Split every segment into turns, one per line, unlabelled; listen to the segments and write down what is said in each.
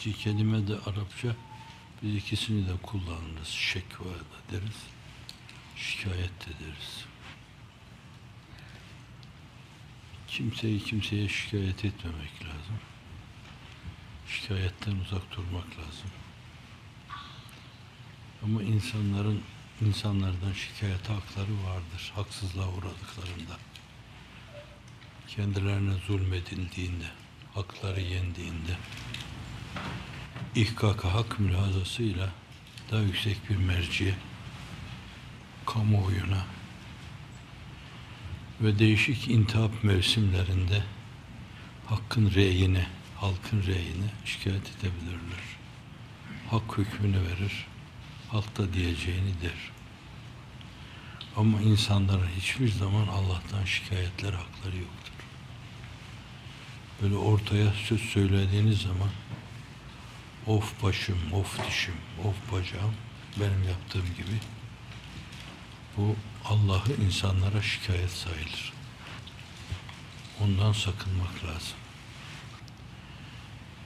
İki kelime de Arapça, biz ikisini de kullanırız. Şekva da deriz, şikayet de deriz. Kimseyi kimseye şikayet etmemek lazım. Şikayetten uzak durmak lazım. Ama insanların insanlardan şikayet hakları vardır. Haksızlığa uğradıklarında. Kendilerine zulmedildiğinde, hakları yendiğinde ihkaka hak mülazasıyla daha yüksek bir merciye kamuoyuna ve değişik intihap mevsimlerinde hakkın reyine, halkın reyine şikayet edebilirler. Hak hükmünü verir, halk da diyeceğini der. Ama insanların hiçbir zaman Allah'tan şikayetler hakları yoktur. Böyle ortaya söz söylediğiniz zaman of başım, of dişim, of bacağım benim yaptığım gibi bu Allah'ı insanlara şikayet sayılır. Ondan sakınmak lazım.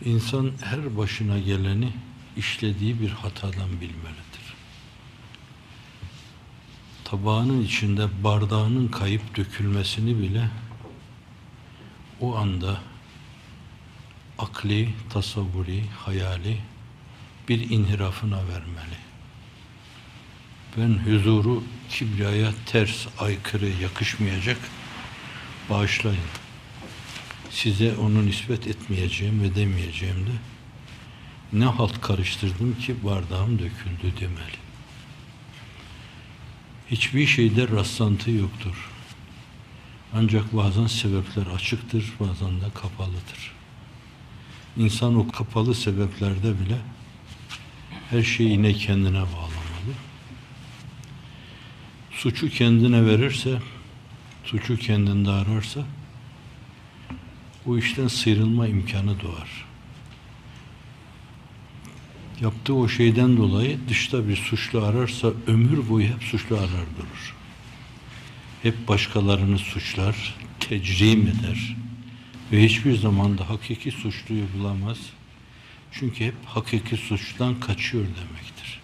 İnsan her başına geleni işlediği bir hatadan bilmelidir. Tabağının içinde bardağının kayıp dökülmesini bile o anda akli, tasavvuri, hayali bir inhirafına vermeli. Ben huzuru kibriyaya ters, aykırı, yakışmayacak bağışlayın. Size onu nispet etmeyeceğim, edemeyeceğim de ne halt karıştırdım ki bardağım döküldü demeli. Hiçbir şeyde rastlantı yoktur. Ancak bazen sebepler açıktır, bazen de kapalıdır. İnsan o kapalı sebeplerde bile her şeyi yine kendine bağlamalı. Suçu kendine verirse, suçu kendinde ararsa, o işten sıyrılma imkanı doğar. Yaptığı o şeyden dolayı dışta bir suçlu ararsa ömür boyu hep suçlu arar durur. Hep başkalarını suçlar, tecrim eder ve hiçbir zaman da hakiki suçluyu bulamaz. Çünkü hep hakiki suçtan kaçıyor demektir.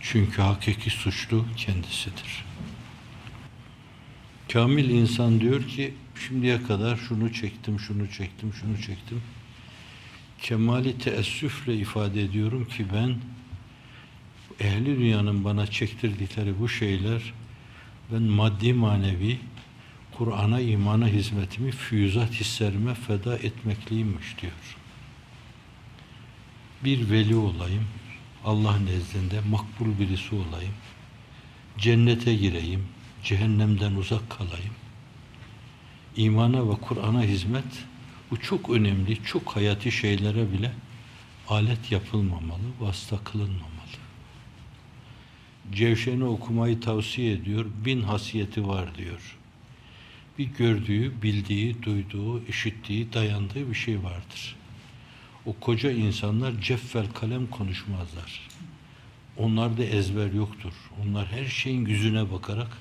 Çünkü hakiki suçlu kendisidir. Kamil insan diyor ki şimdiye kadar şunu çektim, şunu çektim, şunu çektim. Kemali teessüfle ifade ediyorum ki ben ehli dünyanın bana çektirdikleri bu şeyler ben maddi manevi Kur'an'a imana hizmetimi füyüzat hislerime feda etmekliymiş diyor. Bir veli olayım, Allah nezdinde makbul birisi olayım, cennete gireyim, cehennemden uzak kalayım. İmana ve Kur'an'a hizmet bu çok önemli, çok hayati şeylere bile alet yapılmamalı, vasıta kılınmamalı. Cevşen'i okumayı tavsiye ediyor, bin hasiyeti var diyor. Bir gördüğü, bildiği, duyduğu, işittiği, dayandığı bir şey vardır. O koca insanlar ceffel kalem konuşmazlar. Onlarda ezber yoktur. Onlar her şeyin yüzüne bakarak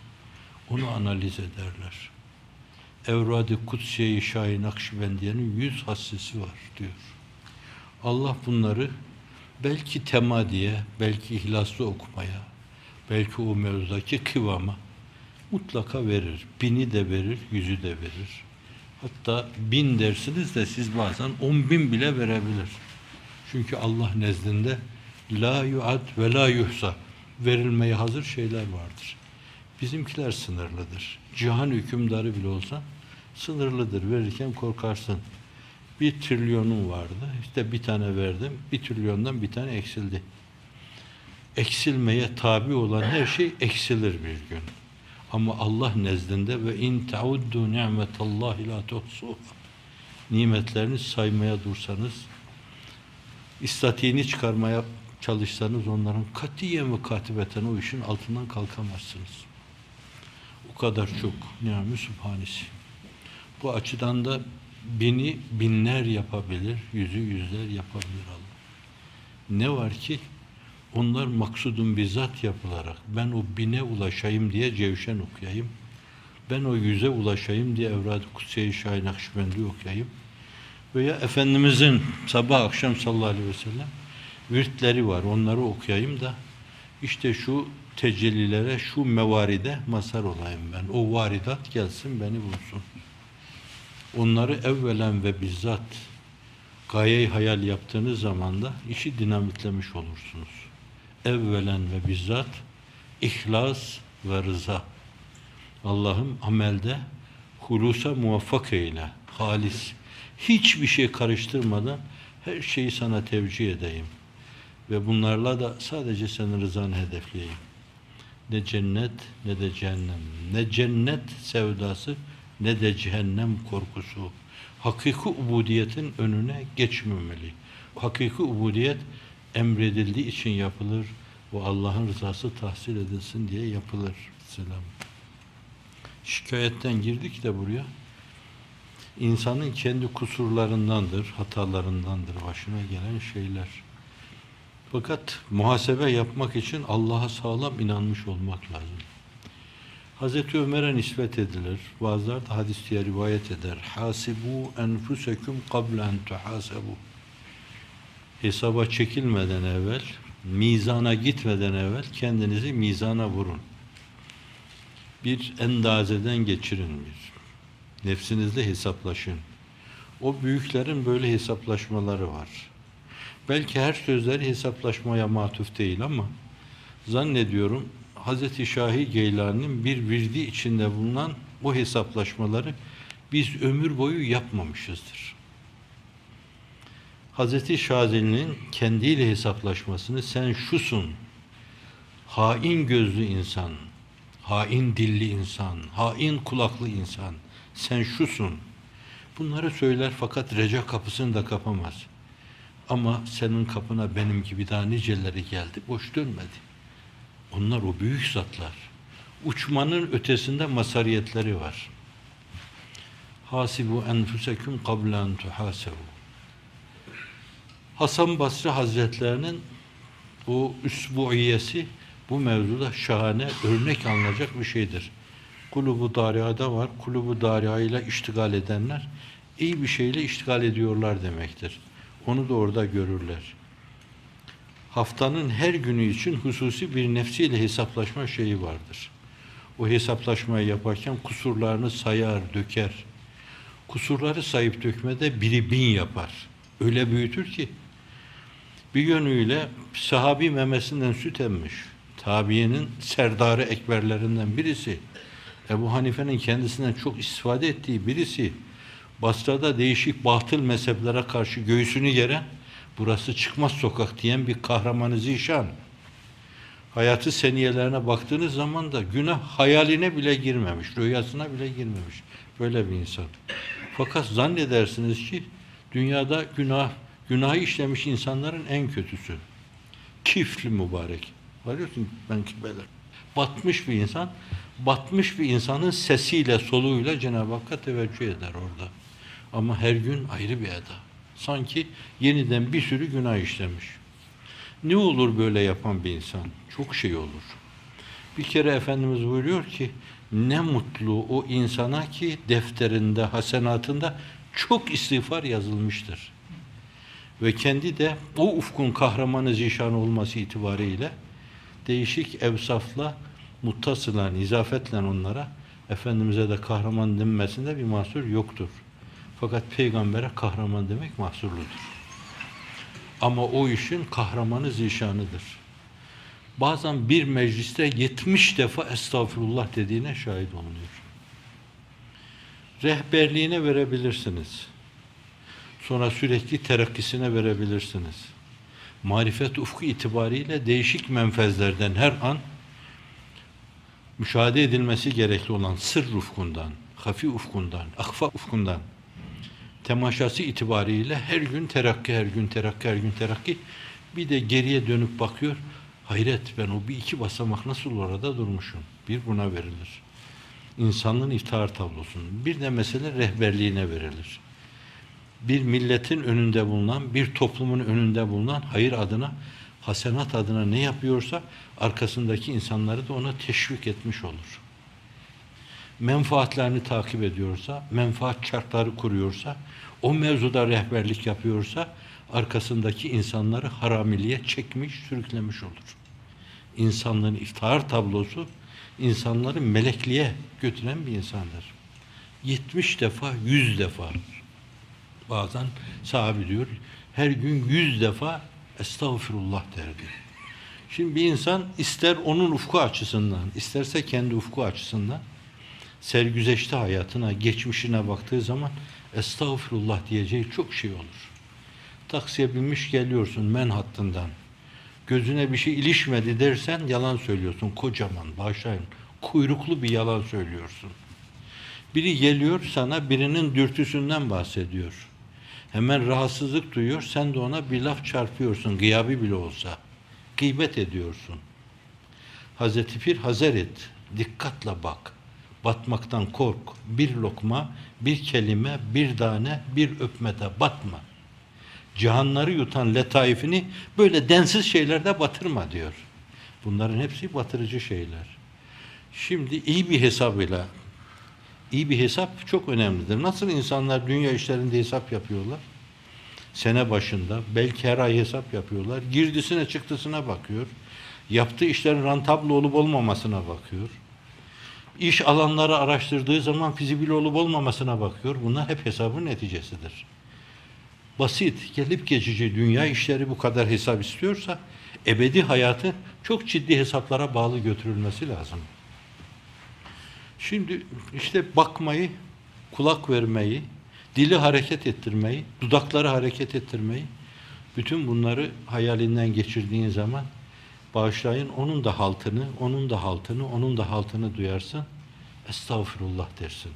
onu analiz ederler. Evrad-ı Kutsiye-i Şahin Nakşibendiye'nin yüz hassesi var diyor. Allah bunları belki temadiye, belki ihlaslı okumaya, belki o mevzudaki kıvama mutlaka verir. Bini de verir, yüzü de verir. Hatta bin dersiniz de siz bazen on bin bile verebilir. Çünkü Allah nezdinde la yuad ve la yuhsa verilmeye hazır şeyler vardır. Bizimkiler sınırlıdır. Cihan hükümdarı bile olsa sınırlıdır. Verirken korkarsın. Bir trilyonum vardı. İşte bir tane verdim. Bir trilyondan bir tane eksildi. Eksilmeye tabi olan her şey eksilir bir gün. Ama Allah nezdinde ve in tauddu ni'metallahi la tuhsuha. Nimetlerini saymaya dursanız, istatiğini çıkarmaya çalışsanız onların katiyen ve katibeten o işin altından kalkamazsınız. O kadar çok ni'am-ı sübhanesi. Bu açıdan da bini binler yapabilir, yüzü yüzler yapabilir Allah. Ne var ki Onlar maksudun bizzat yapılarak ben o bine ulaşayım diye cevşen okuyayım. Ben o yüze ulaşayım diye Evrad-ı Kutsiye-i Şahin Akşibendi okuyayım. Veya Efendimizin sabah akşam sallallahu aleyhi ve sellem virtleri var. Onları okuyayım da işte şu tecellilere, şu mevaride mazhar olayım ben. O varidat gelsin beni bulsun. Onları evvelen ve bizzat gayeyi hayal yaptığınız zaman da işi dinamitlemiş olursunuz. Evvelen ve bizzat ihlas ve rıza. Allah'ım amelde hulusa muvaffak eyle, halis. Hiçbir şey karıştırmadan her şeyi sana tevcih edeyim. Ve bunlarla da sadece senin rızanı hedefleyeyim. Ne cennet ne de cehennem. Ne cennet sevdası ne de cehennem korkusu. Hakiki ubudiyetin önüne geçmemeli. Hakiki ubudiyet emredildiği için yapılır. Bu Allah'ın rızası tahsil edilsin diye yapılır. Selam. Şikayetten girdik de buraya. İnsanın kendi kusurlarındandır, hatalarındandır başına gelen şeyler. Fakat muhasebe yapmak için Allah'a sağlam inanmış olmak lazım. Hazreti Ömer'e nispet edilir. Bazılar da hadis diye rivayet eder. Hasibu enfusekum qabla en tuhasabu. Hesaba çekilmeden evvel, mizana gitmeden evvel kendinizi mizana vurun. Bir endazeden geçirin bir. Nefsinizle hesaplaşın. O büyüklerin böyle hesaplaşmaları var. Belki her sözleri hesaplaşmaya matuf değil ama zannediyorum Hz. Şahi Geylani'nin bir virdi içinde bulunan bu hesaplaşmaları biz ömür boyu yapmamışızdır. Hz. Şazeli'nin kendiyle hesaplaşmasını sen şusun, hain gözlü insan, hain dilli insan, hain kulaklı insan, sen şusun. Bunları söyler fakat reca kapısını da kapamaz. Ama senin kapına benim gibi daha niceleri geldi, boş dönmedi. Onlar o büyük zatlar. Uçmanın ötesinde masariyetleri var. Hasibu enfusekum qablen tuhasebu. Hasan Basri Hazretlerinin bu üsbuiyesi bu mevzuda şahane örnek alınacak bir şeydir. Kulubu Daria'da var. Kulubu Daria ile iştigal edenler iyi bir şeyle iştigal ediyorlar demektir. Onu da orada görürler haftanın her günü için hususi bir nefsiyle hesaplaşma şeyi vardır. O hesaplaşmayı yaparken kusurlarını sayar, döker. Kusurları sayıp dökmede biri bin yapar. Öyle büyütür ki bir yönüyle sahabi memesinden süt emmiş. Tabiyenin serdarı ekberlerinden birisi. Ebu Hanife'nin kendisinden çok istifade ettiği birisi. Basra'da değişik batıl mezheplere karşı göğsünü geren burası çıkmaz sokak diyen bir kahramanı zişan. Hayatı seniyelerine baktığınız zaman da günah hayaline bile girmemiş, rüyasına bile girmemiş. Böyle bir insan. Fakat zannedersiniz ki dünyada günah, günahı işlemiş insanların en kötüsü. Kifli mübarek. Varıyorsun ben kibeler. Batmış bir insan, batmış bir insanın sesiyle, soluğuyla Cenab-ı Hakk'a teveccüh eder orada. Ama her gün ayrı bir eda. Sanki yeniden bir sürü günah işlemiş. Ne olur böyle yapan bir insan? Çok şey olur. Bir kere Efendimiz buyuruyor ki ne mutlu o insana ki defterinde, hasenatında çok istiğfar yazılmıştır. Ve kendi de o ufkun kahramanı zişan olması itibariyle değişik evsafla muttasılan, izafetle onlara Efendimiz'e de kahraman denmesinde bir mahsur yoktur. Fakat peygambere kahraman demek mahsurludur. Ama o işin kahramanı zişanıdır. Bazen bir mecliste 70 defa estağfurullah dediğine şahit olunuyor. Rehberliğine verebilirsiniz. Sonra sürekli terakkisine verebilirsiniz. Marifet ufku itibariyle değişik menfezlerden her an müşahede edilmesi gerekli olan sır ufkundan, hafi ufkundan, akfa ufkundan temaşası itibariyle her gün terakki, her gün terakki, her gün terakki. Bir de geriye dönüp bakıyor. Hayret ben o bir iki basamak nasıl orada durmuşum. Bir buna verilir. İnsanlığın iftihar tablosunun. Bir de mesele rehberliğine verilir. Bir milletin önünde bulunan, bir toplumun önünde bulunan hayır adına hasenat adına ne yapıyorsa arkasındaki insanları da ona teşvik etmiş olur. Menfaatlerini takip ediyorsa, menfaat çarkları kuruyorsa, o mevzuda rehberlik yapıyorsa arkasındaki insanları haramiliğe çekmiş, sürüklemiş olur. İnsanlığın iftihar tablosu insanları melekliğe götüren bir insandır. 70 defa, 100 defa bazen sahabi diyor her gün 100 defa estağfirullah derdi. Şimdi bir insan ister onun ufku açısından, isterse kendi ufku açısından sergüzeşte hayatına, geçmişine baktığı zaman estağfirullah diyeceği çok şey olur. Taksiye binmiş geliyorsun men hattından. Gözüne bir şey ilişmedi dersen yalan söylüyorsun. Kocaman, bağışlayın, kuyruklu bir yalan söylüyorsun. Biri geliyor sana birinin dürtüsünden bahsediyor. Hemen rahatsızlık duyuyor. Sen de ona bir laf çarpıyorsun. Gıyabi bile olsa. Gıybet ediyorsun. Hazreti Pir hazer et. Dikkatle bak. Batmaktan kork. Bir lokma, bir kelime, bir tane, bir öpmede batma. Cihanları yutan letaifini böyle densiz şeylerde batırma diyor. Bunların hepsi batırıcı şeyler. Şimdi iyi bir hesabıyla iyi bir hesap çok önemlidir. Nasıl insanlar dünya işlerinde hesap yapıyorlar? Sene başında, belki her ay hesap yapıyorlar. Girdisine çıktısına bakıyor. Yaptığı işlerin rentable olup olmamasına bakıyor. İş alanları araştırdığı zaman fizibil olup olmamasına bakıyor. Bunlar hep hesabın neticesidir. Basit, gelip geçici dünya işleri bu kadar hesap istiyorsa ebedi hayatı çok ciddi hesaplara bağlı götürülmesi lazım. Şimdi işte bakmayı, kulak vermeyi, dili hareket ettirmeyi, dudakları hareket ettirmeyi, bütün bunları hayalinden geçirdiğin zaman bağışlayın onun da haltını, onun da haltını, onun da haltını duyarsın. Estağfurullah dersin.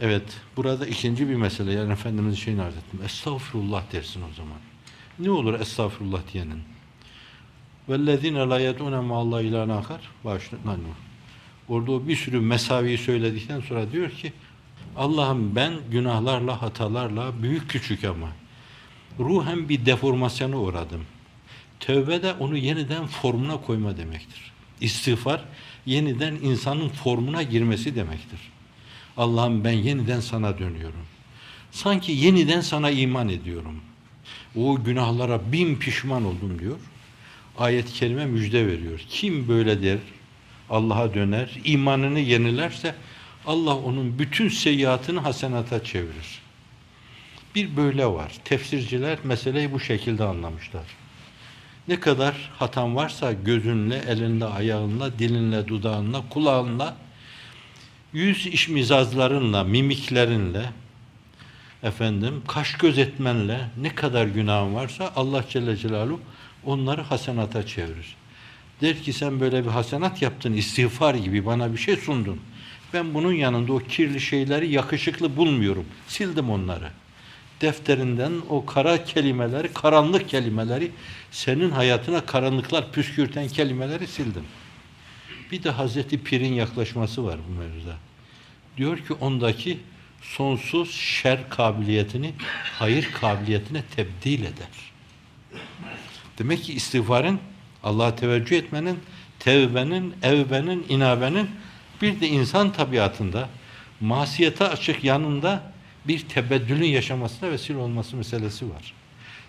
Evet, burada ikinci bir mesele, yani Efendimiz'in şeyini arz ettim. Estağfurullah dersin o zaman. Ne olur estağfurullah diyenin? وَالَّذ۪ينَ لَا يَدْعُونَ مَا اللّٰهِ اِلٰهَ نَاخَرْ Başlayın. Orada o bir sürü mesaviyi söyledikten sonra diyor ki Allah'ım ben günahlarla, hatalarla, büyük küçük ama ruhen bir deformasyona uğradım. Tövbe de onu yeniden formuna koyma demektir. İstiğfar yeniden insanın formuna girmesi demektir. Allah'ım ben yeniden sana dönüyorum. Sanki yeniden sana iman ediyorum. O günahlara bin pişman oldum diyor. Ayet-i kerime müjde veriyor. Kim böyle der, Allah'a döner, imanını yenilerse Allah onun bütün seyyiatını hasenata çevirir. Bir böyle var. Tefsirciler meseleyi bu şekilde anlamışlar. Ne kadar hatan varsa gözünle, elinle, ayağınla, dilinle, dudağınla, kulağınla, yüz iş mizazlarınla, mimiklerinle, efendim, kaş göz etmenle ne kadar günahın varsa Allah Celle Celaluhu onları hasenata çevirir. Der ki sen böyle bir hasenat yaptın, istiğfar gibi bana bir şey sundun. Ben bunun yanında o kirli şeyleri yakışıklı bulmuyorum. Sildim onları. Defterinden o kara kelimeleri, karanlık kelimeleri, senin hayatına karanlıklar püskürten kelimeleri sildim. Bir de Hazreti Pir'in yaklaşması var bu mevzuda. Diyor ki ondaki sonsuz şer kabiliyetini hayır kabiliyetine tebdil eder. Demek ki istiğfarın Allah'a teveccüh etmenin, tevbenin, evbenin, inabenin bir de insan tabiatında masiyete açık yanında bir tebeddülün yaşamasına vesile olması meselesi var.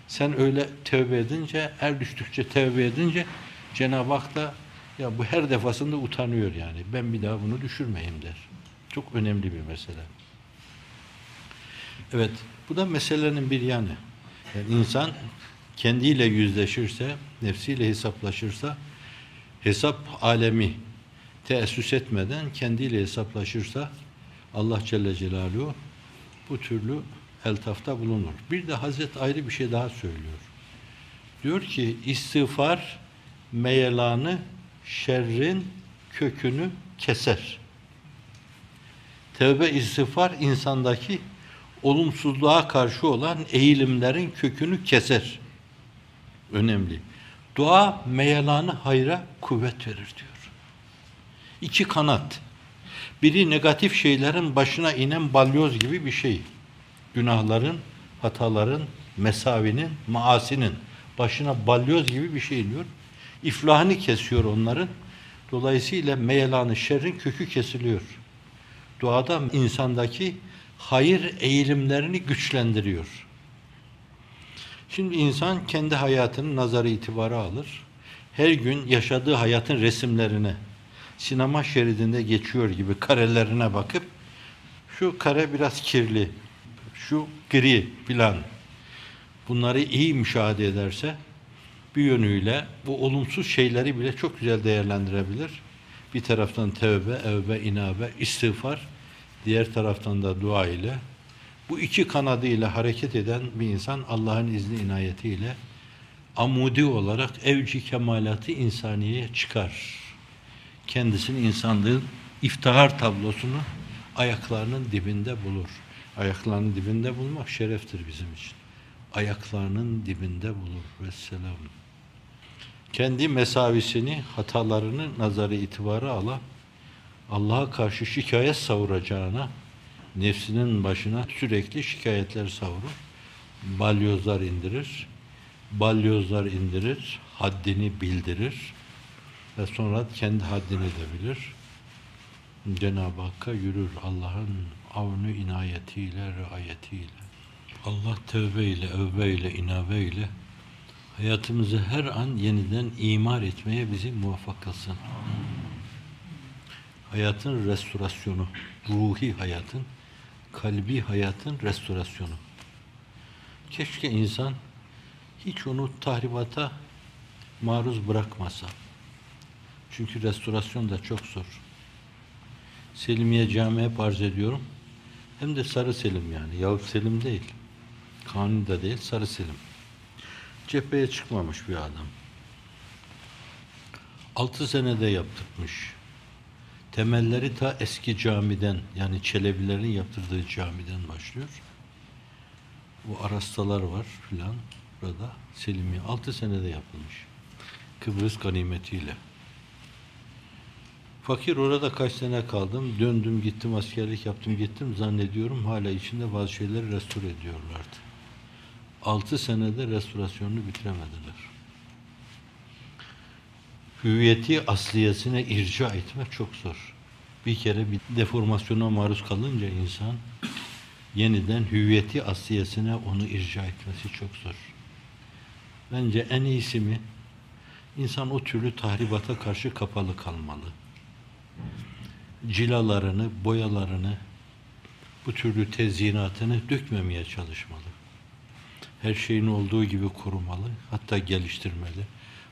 Sen öyle tevbe edince, er düştükçe tevbe edince Cenab-ı Hak da ya bu her defasında utanıyor yani. Ben bir daha bunu düşürmeyeyim der. Çok önemli bir mesele. Evet, bu da meselenin bir yanı. Yani insan kendiyle yüzleşirse, nefsiyle hesaplaşırsa, hesap alemi teessüs etmeden kendiyle hesaplaşırsa Allah Celle Celaluhu bu türlü eltafta bulunur. Bir de Hazret ayrı bir şey daha söylüyor. Diyor ki istiğfar meyelanı şerrin kökünü keser. Tevbe istiğfar insandaki olumsuzluğa karşı olan eğilimlerin kökünü keser. Önemli. Dua meyelanı hayra kuvvet verir diyor. İki kanat. Biri negatif şeylerin başına inen balyoz gibi bir şey. Günahların, hataların, mesavinin, maasinin Başına balyoz gibi bir şey iniyor. İflahını kesiyor onların. Dolayısıyla meyelanı şerrin kökü kesiliyor. Duada insandaki hayır eğilimlerini güçlendiriyor. Şimdi insan kendi hayatının nazarı itibarı alır. Her gün yaşadığı hayatın resimlerine, sinema şeridinde geçiyor gibi karelerine bakıp şu kare biraz kirli, şu gri filan bunları iyi müşahede ederse bir yönüyle bu olumsuz şeyleri bile çok güzel değerlendirebilir. Bir taraftan tevbe, evbe, inabe, istiğfar, diğer taraftan da dua ile bu iki kanadıyla hareket eden bir insan Allah'ın izni inayetiyle amudi olarak evci kemalatı insaniyeye çıkar. Kendisini insanlığın iftihar tablosunu ayaklarının dibinde bulur. Ayaklarının dibinde bulmak şereftir bizim için. Ayaklarının dibinde bulur. Vesselam. Kendi mesavisini, hatalarını nazarı itibarı ala Allah'a karşı şikayet savuracağına nefsinin başına sürekli şikayetler savurur. Balyozlar indirir. Balyozlar indirir. Haddini bildirir. Ve sonra kendi haddini de bilir. Cenab-ı Hakk'a yürür Allah'ın avnu inayetiyle, riayetiyle. Allah tövbe ile, övbe ile, inabe ile hayatımızı her an yeniden imar etmeye bizi muvaffak kılsın. Hayatın restorasyonu, ruhi hayatın, kalbi hayatın restorasyonu. Keşke insan hiç onu tahribata maruz bırakmasa. Çünkü restorasyon da çok zor. Selimiye Cami hep arz ediyorum. Hem de Sarı Selim yani. Yavuz Selim değil. Kanuni da değil, Sarı Selim. Cepheye çıkmamış bir adam. Altı senede yaptırmış. Temelleri ta eski camiden, yani Çelebilerin yaptırdığı camiden başlıyor. Bu arastalar var filan burada. Selimiye. Altı senede yapılmış. Kıbrıs ganimetiyle. Fakir orada kaç sene kaldım. Döndüm gittim askerlik yaptım gittim. Zannediyorum hala içinde bazı şeyleri restore ediyorlardı. Altı senede restorasyonunu bitiremediler. Hüviyeti asliyesine irca etmek çok zor. Bir kere bir deformasyona maruz kalınca insan yeniden hüviyeti asliyesine onu irca etmesi çok zor. Bence en iyisi mi? İnsan o türlü tahribata karşı kapalı kalmalı cilalarını, boyalarını, bu türlü tezyinatını dökmemeye çalışmalı. Her şeyin olduğu gibi korumalı, hatta geliştirmeli,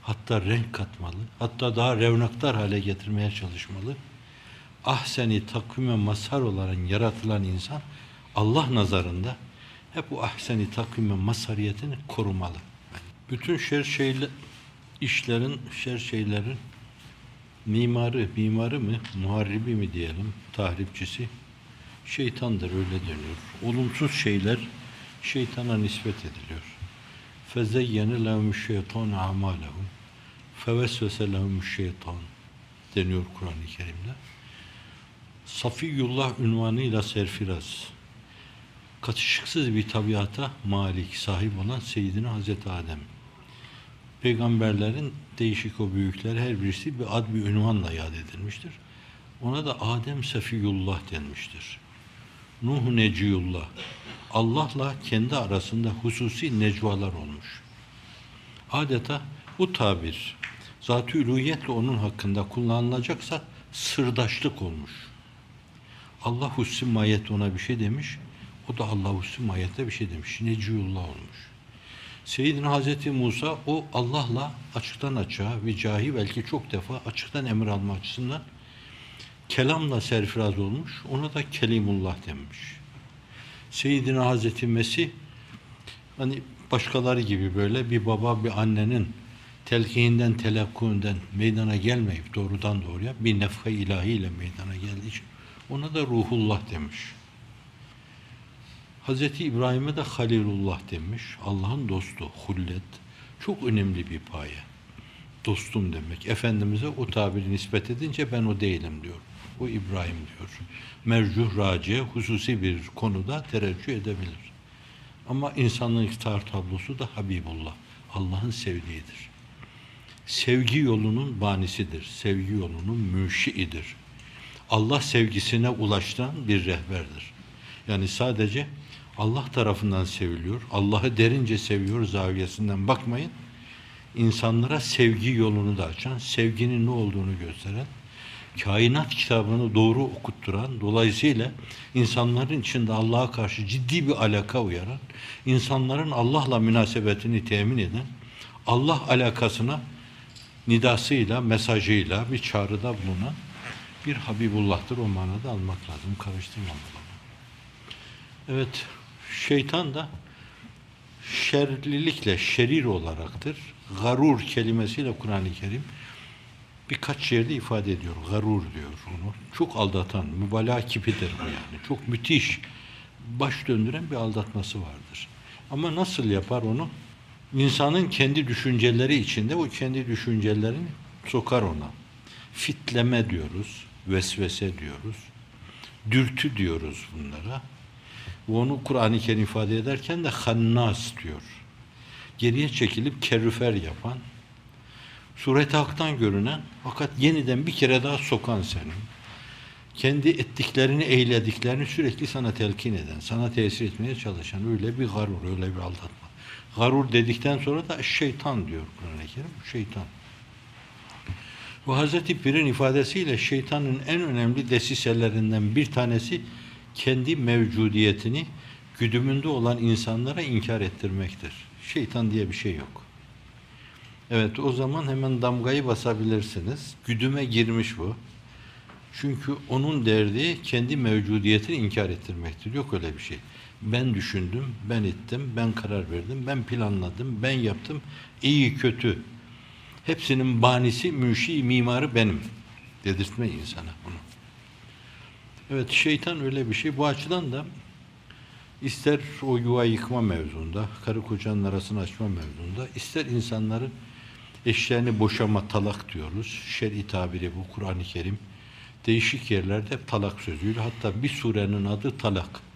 hatta renk katmalı, hatta daha revnaktar hale getirmeye çalışmalı. Ahseni takvime mazhar olan yaratılan insan Allah nazarında hep bu ahseni takvime mazhariyetini korumalı. Bütün şer şeyler, işlerin, şer şeylerin mimarı, mimarı mı, muharribi mi diyelim, tahripçisi şeytandır öyle deniyor. Olumsuz şeyler şeytana nispet ediliyor. Fezeyyene lehumüş şeytan amalehum fevesvese lehumüş şeytan deniyor Kur'an-ı Kerim'de. Safiyullah ünvanıyla serfiraz katışıksız bir tabiata malik, sahip olan Seyyidina Hazreti Adem peygamberlerin değişik o büyükler her birisi bir ad bir ünvanla yad edilmiştir. Ona da Adem Sefiyullah denmiştir. Nuh Neciyullah. Allah'la kendi arasında hususi necvalar olmuş. Adeta bu tabir zat-ı üluhiyetle onun hakkında kullanılacaksa sırdaşlık olmuş. Allah Hussi Mayet ona bir şey demiş, o da Allah Hussi Mayet'e bir şey demiş. Neciyullah olmuş. Seyyidina Hazreti Musa o Allah'la açıktan açığa vicahi belki çok defa açıktan emir alma açısından kelamla serfiraz olmuş. Ona da Kelimullah denmiş. Seyyidina Hazreti Mesih hani başkaları gibi böyle bir baba bir annenin telkihinden telakkunden meydana gelmeyip doğrudan doğruya bir nefka ilahiyle meydana geldiği için ona da ruhullah demiş. Hazreti İbrahim'e de Halilullah demiş. Allah'ın dostu, hullet. Çok önemli bir paye. Dostum demek. Efendimiz'e o tabiri nispet edince ben o değilim diyor. O İbrahim diyor. Mercuh raciye hususi bir konuda tereccüh edebilir. Ama insanlığın iktidar tablosu da Habibullah. Allah'ın sevdiğidir. Sevgi yolunun banisidir. Sevgi yolunun müşiidir. Allah sevgisine ulaştıran bir rehberdir. Yani sadece Allah tarafından seviliyor. Allah'ı derince seviyor zaviyesinden bakmayın. İnsanlara sevgi yolunu da açan, sevginin ne olduğunu gösteren, kainat kitabını doğru okutturan, dolayısıyla insanların içinde Allah'a karşı ciddi bir alaka uyaran, insanların Allah'la münasebetini temin eden, Allah alakasına nidasıyla, mesajıyla bir çağrıda bulunan bir Habibullah'tır. O manada almak lazım. Karıştırmamak Evet, şeytan da şerlilikle şerir olaraktır. Garur kelimesiyle Kur'an-ı Kerim birkaç yerde ifade ediyor. Garur diyor onu. Çok aldatan, mübalağa kipidir bu yani. Çok müthiş, baş döndüren bir aldatması vardır. Ama nasıl yapar onu? İnsanın kendi düşünceleri içinde o kendi düşüncelerini sokar ona. Fitleme diyoruz, vesvese diyoruz, dürtü diyoruz bunlara. Onu Kur'an-ı Kerim ifade ederken de hannas diyor. Geriye çekilip kerüfer yapan, suret haktan görünen fakat yeniden bir kere daha sokan senin. Kendi ettiklerini, eylediklerini sürekli sana telkin eden, sana tesir etmeye çalışan öyle bir garur, öyle bir aldatma. Garur dedikten sonra da şeytan diyor Kur'an-ı Kerim. Şeytan. Bu Hazreti Pir'in ifadesiyle şeytanın en önemli desiselerinden bir tanesi kendi mevcudiyetini güdümünde olan insanlara inkar ettirmektir. Şeytan diye bir şey yok. Evet o zaman hemen damgayı basabilirsiniz. Güdüme girmiş bu. Çünkü onun derdi kendi mevcudiyetini inkar ettirmektir. Yok öyle bir şey. Ben düşündüm, ben ettim, ben karar verdim, ben planladım, ben yaptım. İyi kötü. Hepsinin banisi, müşi, mimarı benim. Dedirtme insana bunu. Evet şeytan öyle bir şey. Bu açıdan da ister o yuva yıkma mevzunda, karı kocanın arasını açma mevzunda, ister insanların eşlerini boşama talak diyoruz. Şer'i tabiri bu Kur'an-ı Kerim. Değişik yerlerde talak sözüyle. Hatta bir surenin adı talak.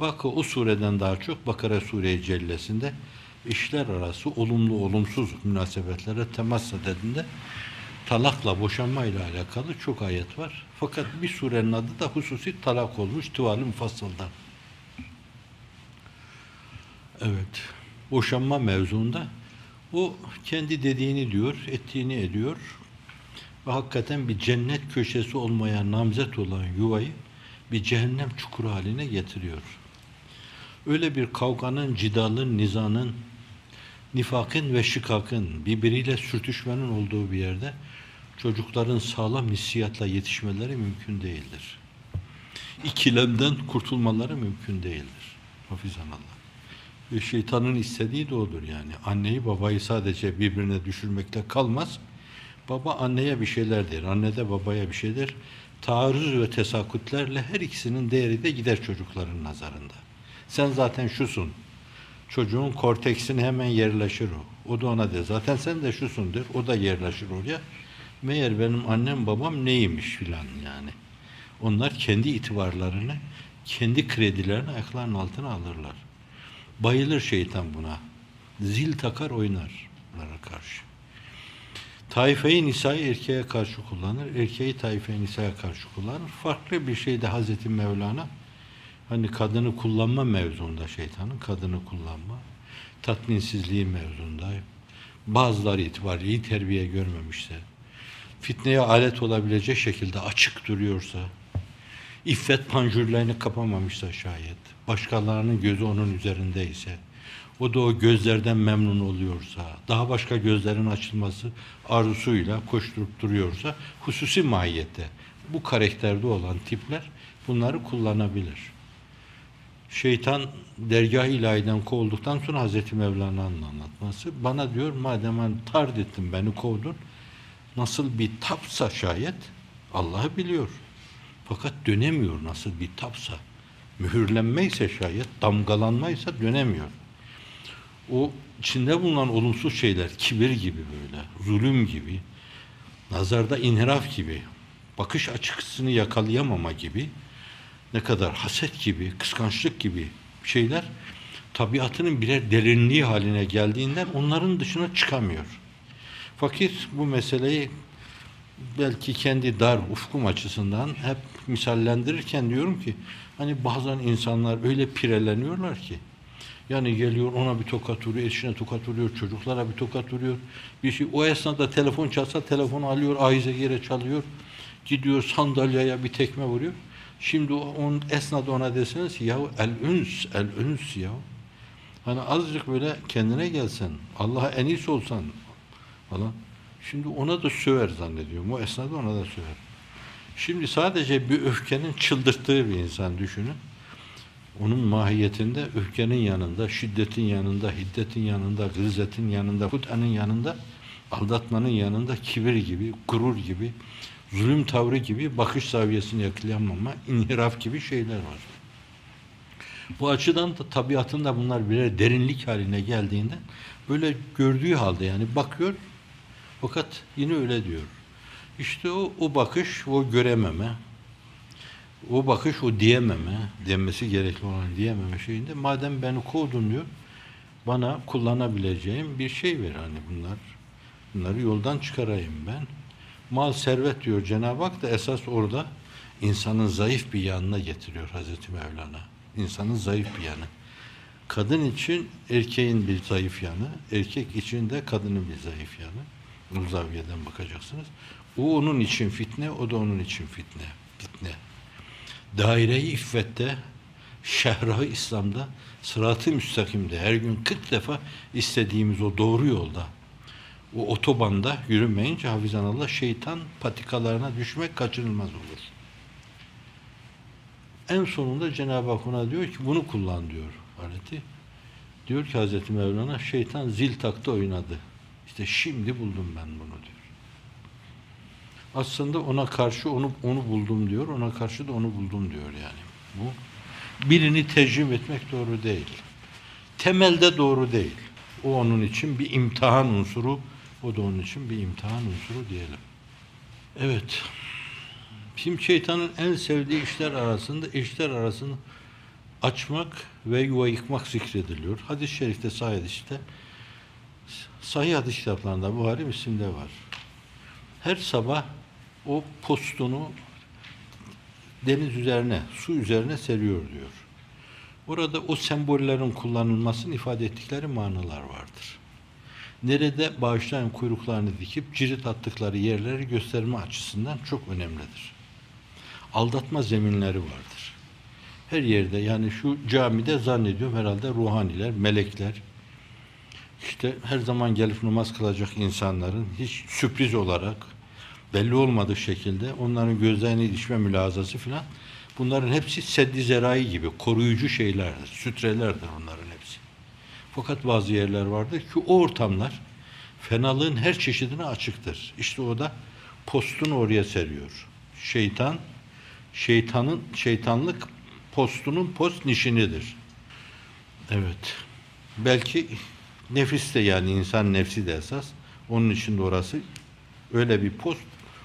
Vakı o sureden daha çok Bakara Sure-i Cellesi'nde eşler arası olumlu olumsuz münasebetlere temas edildiğinde talakla boşanmayla alakalı çok ayet var. Fakat bir surenin adı da hususi talak olmuş Mufassıl'dan. Evet. Boşanma mevzuunda o kendi dediğini diyor, ettiğini ediyor. Ve hakikaten bir cennet köşesi olmaya namzet olan yuvayı bir cehennem çukuru haline getiriyor. Öyle bir kavganın, cidalın, nizanın, nifakın ve şikakın, birbiriyle sürtüşmenin olduğu bir yerde çocukların sağlam hissiyatla yetişmeleri mümkün değildir. İkilemden kurtulmaları mümkün değildir. Hafizanallah. Ve şeytanın istediği de odur yani. Anneyi babayı sadece birbirine düşürmekte kalmaz. Baba anneye bir şeyler der, anne de babaya bir şey der. Taarruz ve tesakütlerle her ikisinin değeri de gider çocukların nazarında. Sen zaten şusun. Çocuğun korteksine hemen yerleşir o. O da ona der. Zaten sen de şusun der. O da yerleşir oraya. Meğer benim annem babam neymiş filan yani. Onlar kendi itibarlarını, kendi kredilerini ayaklarının altına alırlar. Bayılır şeytan buna. Zil takar oynar bunlara karşı. Taife-i Nisa'yı erkeğe karşı kullanır. Erkeği Taife-i Nisa'ya karşı kullanır. Farklı bir şey de Hazreti Mevlana hani kadını kullanma mevzunda şeytanın kadını kullanma tatminsizliği mevzunda bazıları itibariyle iyi terbiye görmemişse fitneye alet olabilecek şekilde açık duruyorsa iffet panjurlarını kapamamışsa şayet başkalarının gözü onun üzerindeyse o da o gözlerden memnun oluyorsa, daha başka gözlerin açılması arzusuyla koşturup duruyorsa, hususi mahiyette bu karakterde olan tipler bunları kullanabilir. Şeytan dergah ilahiden kovulduktan sonra Hazreti Mevlana'nın anlatması bana diyor madem ben tard ettin beni kovdun nasıl bir tapsa şayet Allah'ı biliyor. Fakat dönemiyor nasıl bir tapsa. Mühürlenmeyse şayet, damgalanmaysa dönemiyor o içinde bulunan olumsuz şeyler, kibir gibi böyle, zulüm gibi, nazarda inhiraf gibi, bakış açısını yakalayamama gibi, ne kadar haset gibi, kıskançlık gibi şeyler tabiatının birer derinliği haline geldiğinden onların dışına çıkamıyor. Fakir bu meseleyi belki kendi dar ufkum açısından hep misallendirirken diyorum ki hani bazen insanlar öyle pireleniyorlar ki yani geliyor ona bir tokat vuruyor, eşine tokat vuruyor, çocuklara bir tokat vuruyor. Bir şey. O esnada telefon çalsa telefonu alıyor, aize yere çalıyor. Gidiyor sandalyeye bir tekme vuruyor. Şimdi on esnada ona deseniz ya el üns, el üns ya. Hani azıcık böyle kendine gelsen, Allah'a en iyisi olsan falan. Şimdi ona da söver zannediyorum. O esnada ona da söver. Şimdi sadece bir öfkenin çıldırttığı bir insan düşünün. Onun mahiyetinde öfkenin yanında, şiddetin yanında, hiddetin yanında, gırzetin yanında, hutanın yanında, aldatmanın yanında kibir gibi, gurur gibi, zulüm tavrı gibi, bakış zaviyesini yakalayamama, inhiraf gibi şeyler var. Bu açıdan da tabiatında bunlar birer derinlik haline geldiğinde böyle gördüğü halde yani bakıyor fakat yine öyle diyor. İşte o, o bakış, o görememe, o bakış, o diyememe, denmesi gerekli olan diyememe şeyinde madem beni kovdun diyor, bana kullanabileceğim bir şey ver hani bunlar. Bunları yoldan çıkarayım ben. Mal, servet diyor Cenab-ı Hak da esas orada insanın zayıf bir yanına getiriyor Hazreti Mevlana. İnsanın zayıf bir yanı. Kadın için erkeğin bir zayıf yanı, erkek için de kadının bir zayıf yanı. Bu zaviyeden bakacaksınız. O onun için fitne, o da onun için fitne. Fitne. Daire-i iffette, şehrahı İslam'da, sıratı müstakimde her gün 40 defa istediğimiz o doğru yolda, o otobanda yürümeyince hafizanallah şeytan patikalarına düşmek kaçınılmaz olur. En sonunda Cenab-ı Hak ona diyor ki bunu kullan diyor aleti. Diyor ki Hazreti Mevlana şeytan zil taktı oynadı. İşte şimdi buldum ben bunu diyor. Aslında ona karşı onu onu buldum diyor. Ona karşı da onu buldum diyor yani. Bu birini tercih etmek doğru değil. Temelde doğru değil. O onun için bir imtihan unsuru, o da onun için bir imtihan unsuru diyelim. Evet. Şimdi şeytanın en sevdiği işler arasında işler arasını açmak ve yuva yıkmak zikrediliyor. Hadis-i şerifte, sahih hadiste, sahih hadis kitaplarında, Buhari, Müslim'de var. Her sabah o postunu deniz üzerine, su üzerine seriyor diyor. Orada o sembollerin kullanılmasını ifade ettikleri manalar vardır. Nerede bağışlayan kuyruklarını dikip cirit attıkları yerleri gösterme açısından çok önemlidir. Aldatma zeminleri vardır. Her yerde yani şu camide zannediyorum herhalde ruhaniler, melekler, işte her zaman gelip namaz kılacak insanların hiç sürpriz olarak belli olmadığı şekilde onların gözlerine ilişme mülazası filan bunların hepsi seddi zerai gibi koruyucu şeylerdir, sütrelerdir onların hepsi. Fakat bazı yerler vardır ki o ortamlar fenalığın her çeşidine açıktır. İşte o da postunu oraya seriyor. Şeytan, şeytanın, şeytanlık postunun post nişinidir. Evet. Belki nefis de yani insan nefsi de esas. Onun için de orası öyle bir post.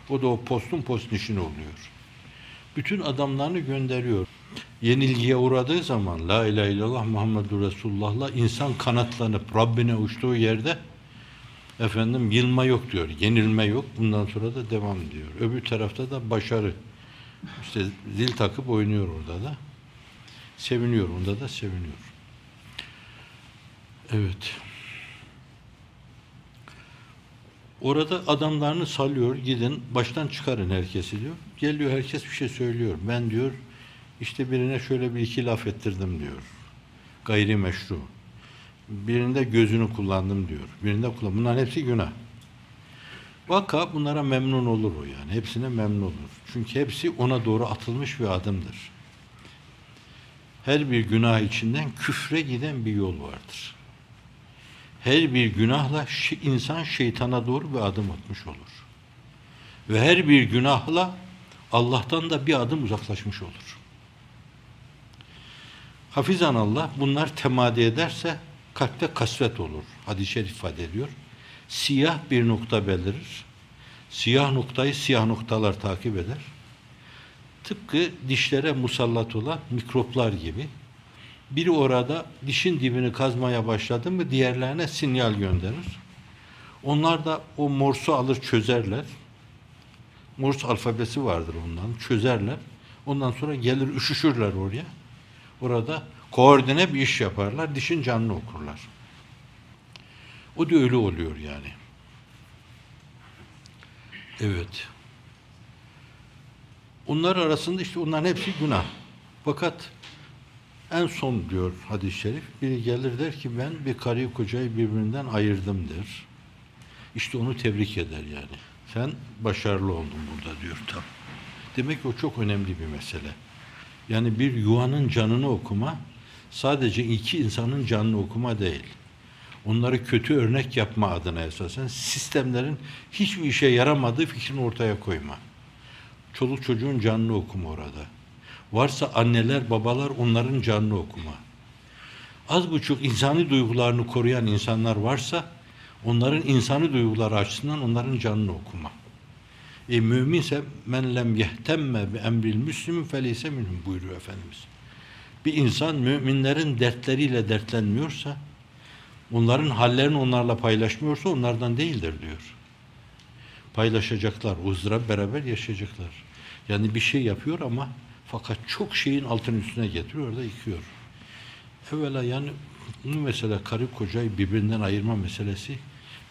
O da o postun post nişini oluyor. Bütün adamlarını gönderiyor. Yenilgiye uğradığı zaman La ilahe illallah Muhammedur Resulullah'la insan kanatlanıp Rabbine uçtuğu yerde efendim yılma yok diyor. Yenilme yok. Bundan sonra da devam diyor. Öbür tarafta da başarı. İşte zil takıp oynuyor orada da. Seviniyor. Onda da seviniyor. Evet. Orada adamlarını salıyor, gidin baştan çıkarın herkesi diyor. Geliyor herkes bir şey söylüyor. Ben diyor işte birine şöyle bir iki laf ettirdim diyor. Gayri meşru. Birinde gözünü kullandım diyor. Birinde kullan. Bunların hepsi günah. Vaka bunlara memnun olur o yani. Hepsine memnun olur. Çünkü hepsi ona doğru atılmış bir adımdır. Her bir günah içinden küfre giden bir yol vardır her bir günahla insan şeytana doğru bir adım atmış olur. Ve her bir günahla Allah'tan da bir adım uzaklaşmış olur. Hafizan Allah bunlar temadi ederse kalpte kasvet olur. Hadis-i şerif ifade ediyor. Siyah bir nokta belirir. Siyah noktayı siyah noktalar takip eder. Tıpkı dişlere musallat olan mikroplar gibi Biri orada dişin dibini kazmaya başladı mı diğerlerine sinyal gönderir. Onlar da o morsu alır çözerler. Morse alfabesi vardır ondan. Çözerler. Ondan sonra gelir üşüşürler oraya. Orada koordine bir iş yaparlar. Dişin canını okurlar. O da öyle oluyor yani. Evet. Onlar arasında işte onların hepsi günah. Fakat en son diyor hadis-i şerif, biri gelir der ki ben bir karıyı kocayı birbirinden ayırdım der. İşte onu tebrik eder yani. Sen başarılı oldun burada diyor tam. Demek ki o çok önemli bir mesele. Yani bir yuvanın canını okuma sadece iki insanın canını okuma değil. Onları kötü örnek yapma adına esasen sistemlerin hiçbir işe yaramadığı fikrini ortaya koyma. Çoluk çocuğun canını okuma orada. Varsa anneler, babalar onların canını okuma. Az buçuk insani duygularını koruyan insanlar varsa onların insani duyguları açısından onların canını okuma. E müminse men lem yehtemme bi emril müslimin feleyse minhum buyuruyor Efendimiz. Bir insan müminlerin dertleriyle dertlenmiyorsa, onların hallerini onlarla paylaşmıyorsa onlardan değildir diyor. Paylaşacaklar, uzra beraber yaşayacaklar. Yani bir şey yapıyor ama fakat çok şeyin altının üstüne getiriyor, orada yıkıyor. Evvela yani bu mesela karı kocayı birbirinden ayırma meselesi,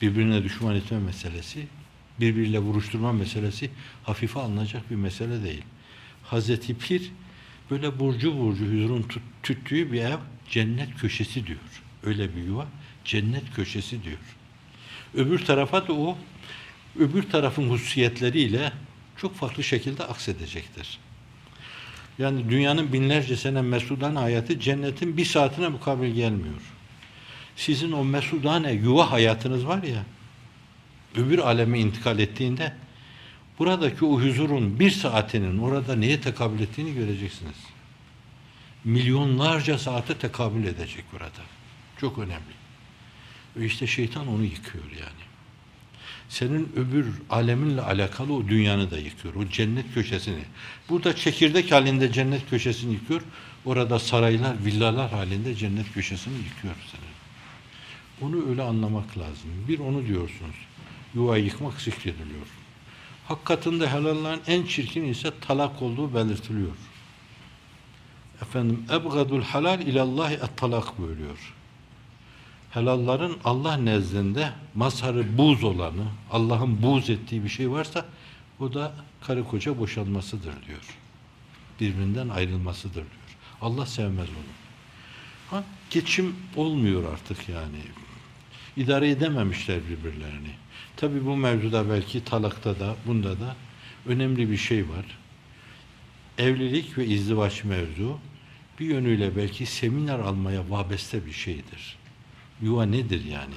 birbirine düşman etme meselesi, birbiriyle vuruşturma meselesi hafife alınacak bir mesele değil. Hazreti Pir böyle burcu burcu huzurun tüttüğü bir ev cennet köşesi diyor. Öyle bir yuva cennet köşesi diyor. Öbür tarafa da o öbür tarafın hususiyetleriyle çok farklı şekilde aksedecektir. Yani dünyanın binlerce sene mesudan hayatı cennetin bir saatine mukabil gelmiyor. Sizin o mesudane yuva hayatınız var ya, öbür aleme intikal ettiğinde buradaki o huzurun bir saatinin orada neye tekabül ettiğini göreceksiniz. Milyonlarca saate tekabül edecek burada. Çok önemli. Ve işte şeytan onu yıkıyor yani. Senin öbür aleminle alakalı o dünyanı da yıkıyor. O cennet köşesini. Burada çekirdek halinde cennet köşesini yıkıyor. Orada saraylar, villalar halinde cennet köşesini yıkıyor senin. Onu öyle anlamak lazım. Bir onu diyorsunuz. Yuva yıkmak zikrediliyor. Hakikatinde helallerin en çirkin ise talak olduğu belirtiliyor. Efendim ebgadul halal ilallahi et talak buyuruyor. Helalların Allah nezdinde mazharı buz olanı, Allah'ın buz ettiği bir şey varsa o da karı koca boşanmasıdır diyor. Birbirinden ayrılmasıdır diyor. Allah sevmez onu. Ha, geçim olmuyor artık yani. İdare edememişler birbirlerini. Tabi bu mevzuda belki talakta da bunda da önemli bir şey var. Evlilik ve izdivaç mevzu bir yönüyle belki seminer almaya vabeste bir şeydir. Yuva nedir yani?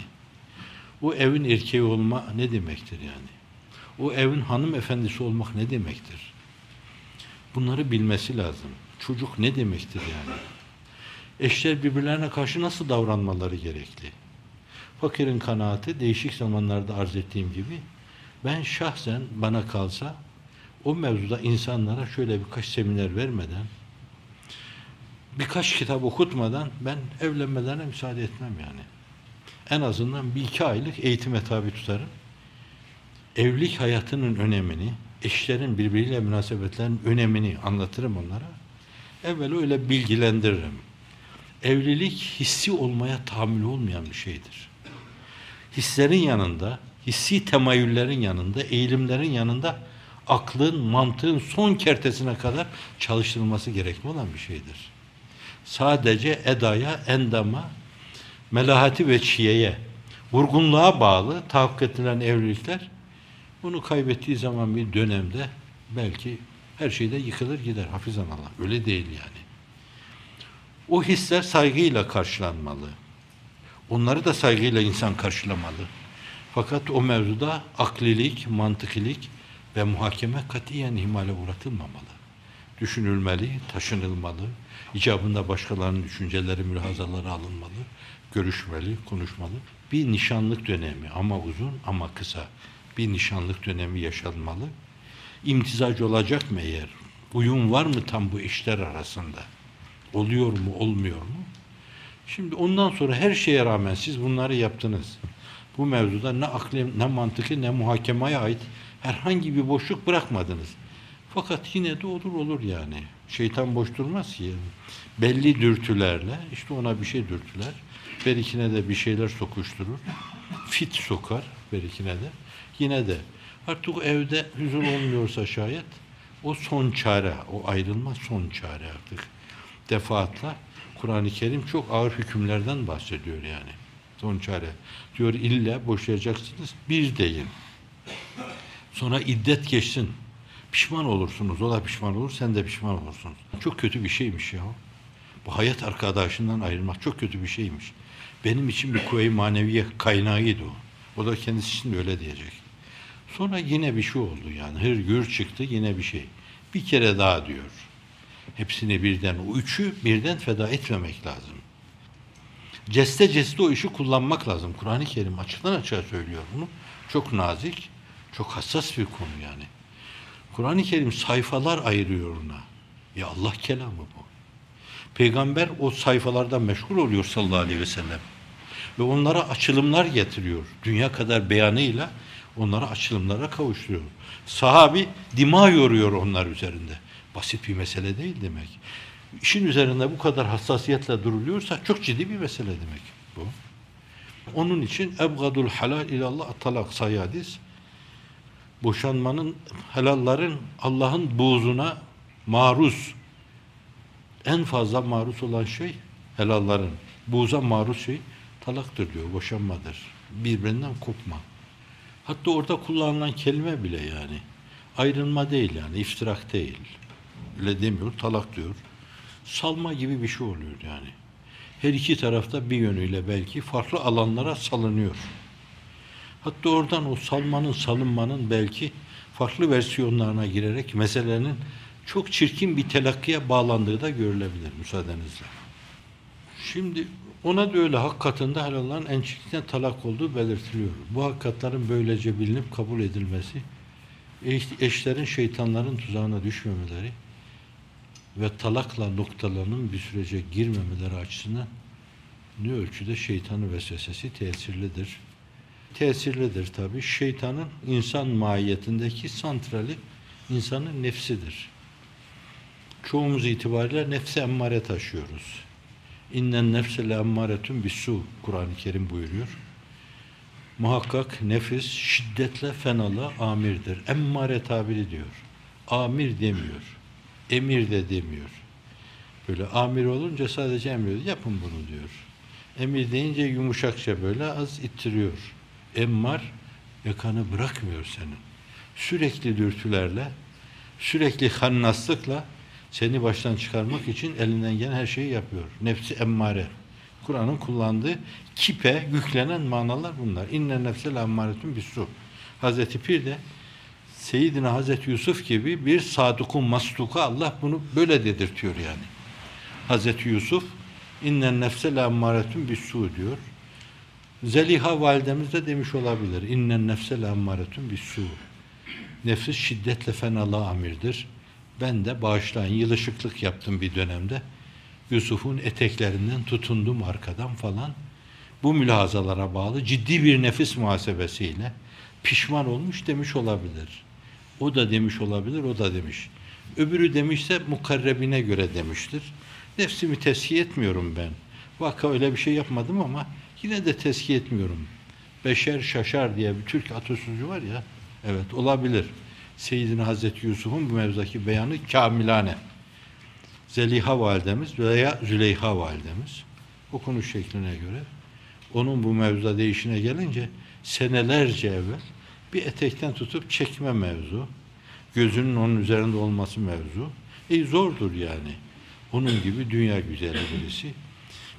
O evin erkeği olma ne demektir yani? O evin hanımefendisi olmak ne demektir? Bunları bilmesi lazım. Çocuk ne demektir yani? Eşler birbirlerine karşı nasıl davranmaları gerekli? Fakirin kanaati değişik zamanlarda arz ettiğim gibi ben şahsen bana kalsa o mevzuda insanlara şöyle birkaç seminer vermeden birkaç kitap okutmadan ben evlenmelerine müsaade etmem yani. En azından bir iki aylık eğitime tabi tutarım. Evlilik hayatının önemini, eşlerin birbiriyle münasebetlerin önemini anlatırım onlara. Evvel öyle bilgilendiririm. Evlilik hissi olmaya tahammül olmayan bir şeydir. Hislerin yanında, hissi temayüllerin yanında, eğilimlerin yanında aklın, mantığın son kertesine kadar çalıştırılması gerekli olan bir şeydir sadece edaya, endama, melahati ve çiyeye, vurgunluğa bağlı tahakkuk edilen evlilikler bunu kaybettiği zaman bir dönemde belki her şeyde yıkılır gider hafizan Allah. Öyle değil yani. O hisler saygıyla karşılanmalı. Onları da saygıyla insan karşılamalı. Fakat o mevzuda aklilik, mantıkilik ve muhakeme katiyen ihmale uğratılmamalı. Düşünülmeli, taşınılmalı, icabında başkalarının düşünceleri, mülahazaları alınmalı, görüşmeli, konuşmalı. Bir nişanlık dönemi ama uzun ama kısa bir nişanlık dönemi yaşanmalı. İmtizac olacak mı eğer? Uyum var mı tam bu işler arasında? Oluyor mu, olmuyor mu? Şimdi ondan sonra her şeye rağmen siz bunları yaptınız. Bu mevzuda ne akli, ne mantıkı, ne muhakemeye ait herhangi bir boşluk bırakmadınız. Fakat yine de olur olur yani. Şeytan boş durmaz ki. Belli dürtülerle, işte ona bir şey dürtüler. Berikine de bir şeyler sokuşturur. Fit sokar berikine de. Yine de artık evde huzur olmuyorsa şayet o son çare, o ayrılma son çare artık. Defaatla Kur'an-ı Kerim çok ağır hükümlerden bahsediyor yani. Son çare. Diyor illa boşayacaksınız, bir deyin. Sonra iddet geçsin. Pişman olursunuz. O da pişman olur, sen de pişman olursunuz. Çok kötü bir şeymiş ya. Bu hayat arkadaşından ayrılmak çok kötü bir şeymiş. Benim için bir kuvve-i maneviye kaynağıydı o. O da kendisi için öyle diyecek. Sonra yine bir şey oldu yani. Hır gür çıktı yine bir şey. Bir kere daha diyor. Hepsini birden, o üçü birden feda etmemek lazım. Ceste ceste o işi kullanmak lazım. Kur'an-ı Kerim açıktan açığa söylüyor bunu. Çok nazik, çok hassas bir konu yani. Kur'an-ı Kerim sayfalar ayırıyor ona. Ya Allah kelamı bu. Peygamber o sayfalardan meşgul oluyor sallallahu aleyhi ve sellem. Ve onlara açılımlar getiriyor. Dünya kadar beyanıyla onlara açılımlara kavuşturuyor. Sahabi dima yoruyor onlar üzerinde. Basit bir mesele değil demek. İşin üzerinde bu kadar hassasiyetle duruluyorsa çok ciddi bir mesele demek bu. Onun için ebgadul halal ilallah talak sayı boşanmanın helalların Allah'ın buğzuna maruz en fazla maruz olan şey helalların buğza maruz şey talaktır diyor, boşanmadır. Birbirinden kopma. Hatta orada kullanılan kelime bile yani ayrılma değil yani, iftirak değil. Öyle demiyor, talak diyor. Salma gibi bir şey oluyor yani. Her iki tarafta bir yönüyle belki farklı alanlara salınıyor. Hatta oradan o salmanın, salınmanın belki farklı versiyonlarına girerek meselenin çok çirkin bir telakkiye bağlandığı da görülebilir müsaadenizle. Şimdi ona da öyle hak katında helalların en çirkin talak olduğu belirtiliyor. Bu hakikatlerin böylece bilinip kabul edilmesi, eşlerin şeytanların tuzağına düşmemeleri ve talakla noktalarının bir sürece girmemeleri açısından ne ölçüde şeytanın vesvesesi tesirlidir. Tesirlidir tabi. Şeytanın insan mahiyetindeki santrali insanın nefsidir. Çoğumuz itibariyle nefse emmare taşıyoruz. İnnen nefse le emmaretun bisu Kur'an-ı Kerim buyuruyor. Muhakkak nefis şiddetle fenalı amirdir. Emmare tabiri diyor. Amir demiyor. Emir de demiyor. Böyle amir olunca sadece emriyor. Yapın bunu diyor. Emir deyince yumuşakça böyle az ittiriyor. Emmar yakanı bırakmıyor senin. Sürekli dürtülerle, sürekli hannaslıkla seni baştan çıkarmak için elinden gelen her şeyi yapıyor. Nefsi emmare. Kur'an'ın kullandığı kipe yüklenen manalar bunlar. İnne nefsel emmaretun bisu. Hazreti Pir de Seyyidina Hazreti Yusuf gibi bir sadukun masluka Allah bunu böyle dedirtiyor yani. Hazreti Yusuf innen nefsel emmaretun bisu diyor. Zeliha validemiz de demiş olabilir. İnnen nefsel emmaretun bisu. Nefis şiddetle fenalığa amirdir. Ben de bağışlayın yılışıklık yaptım bir dönemde. Yusuf'un eteklerinden tutundum arkadan falan. Bu mülahazalara bağlı ciddi bir nefis muhasebesiyle pişman olmuş demiş olabilir. O da demiş olabilir, o da demiş. Öbürü demişse mukarrebine göre demiştir. Nefsimi teskiye etmiyorum ben. Vaka öyle bir şey yapmadım ama yine de teskiye etmiyorum. Beşer şaşar diye bir Türk atasözü var ya. Evet olabilir. Seyyidina Hazreti Yusuf'un bu mevzudaki beyanı kamilane. Zeliha validemiz veya Züleyha validemiz okunuş şekline göre onun bu mevzuda değişine gelince senelerce evvel bir etekten tutup çekme mevzu, gözünün onun üzerinde olması mevzu. E zordur yani. Onun gibi dünya güzeli birisi.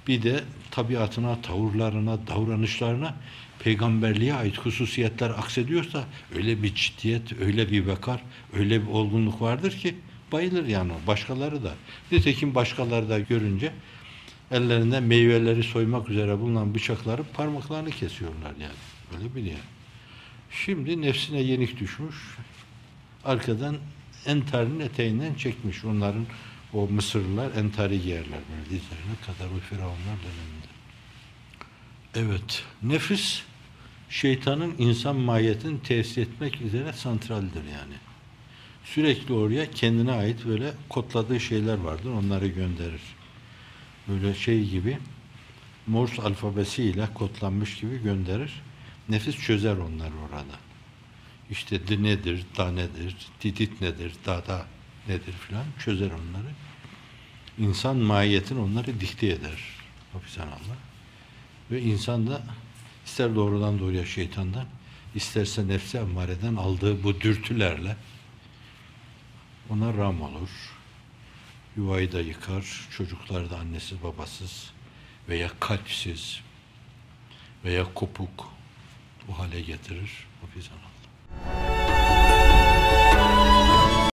Bir de tabiatına, tavırlarına, davranışlarına peygamberliğe ait hususiyetler aksediyorsa öyle bir ciddiyet, öyle bir vakar, öyle bir olgunluk vardır ki bayılır yani başkaları da. Nitekim başkaları da görünce ellerinden meyveleri soymak üzere bulunan bıçakları parmaklarını kesiyorlar yani. Öyle bir yer. Şimdi nefsine yenik düşmüş. Arkadan entarın eteğinden çekmiş onların O Mısırlılar entari giyerler böyle dizlerine kadar o firavunlar döneminde. Evet, nefis şeytanın insan mahiyetini tesis etmek üzere santraldir yani. Sürekli oraya kendine ait böyle kodladığı şeyler vardır, onları gönderir. Böyle şey gibi Morse alfabesiyle kodlanmış gibi gönderir. Nefis çözer onları orada. İşte d nedir, da nedir, didit nedir, dada nedir filan çözer onları. İnsan mahiyetini onları dikte eder. Hafizenallah. Ve insan da ister doğrudan doğruya şeytandan, isterse nefse emmareden aldığı bu dürtülerle ona ram olur. Yuvayı da yıkar, çocuklar da annesiz babasız veya kalpsiz veya kopuk bu hale getirir. Hafizanallah.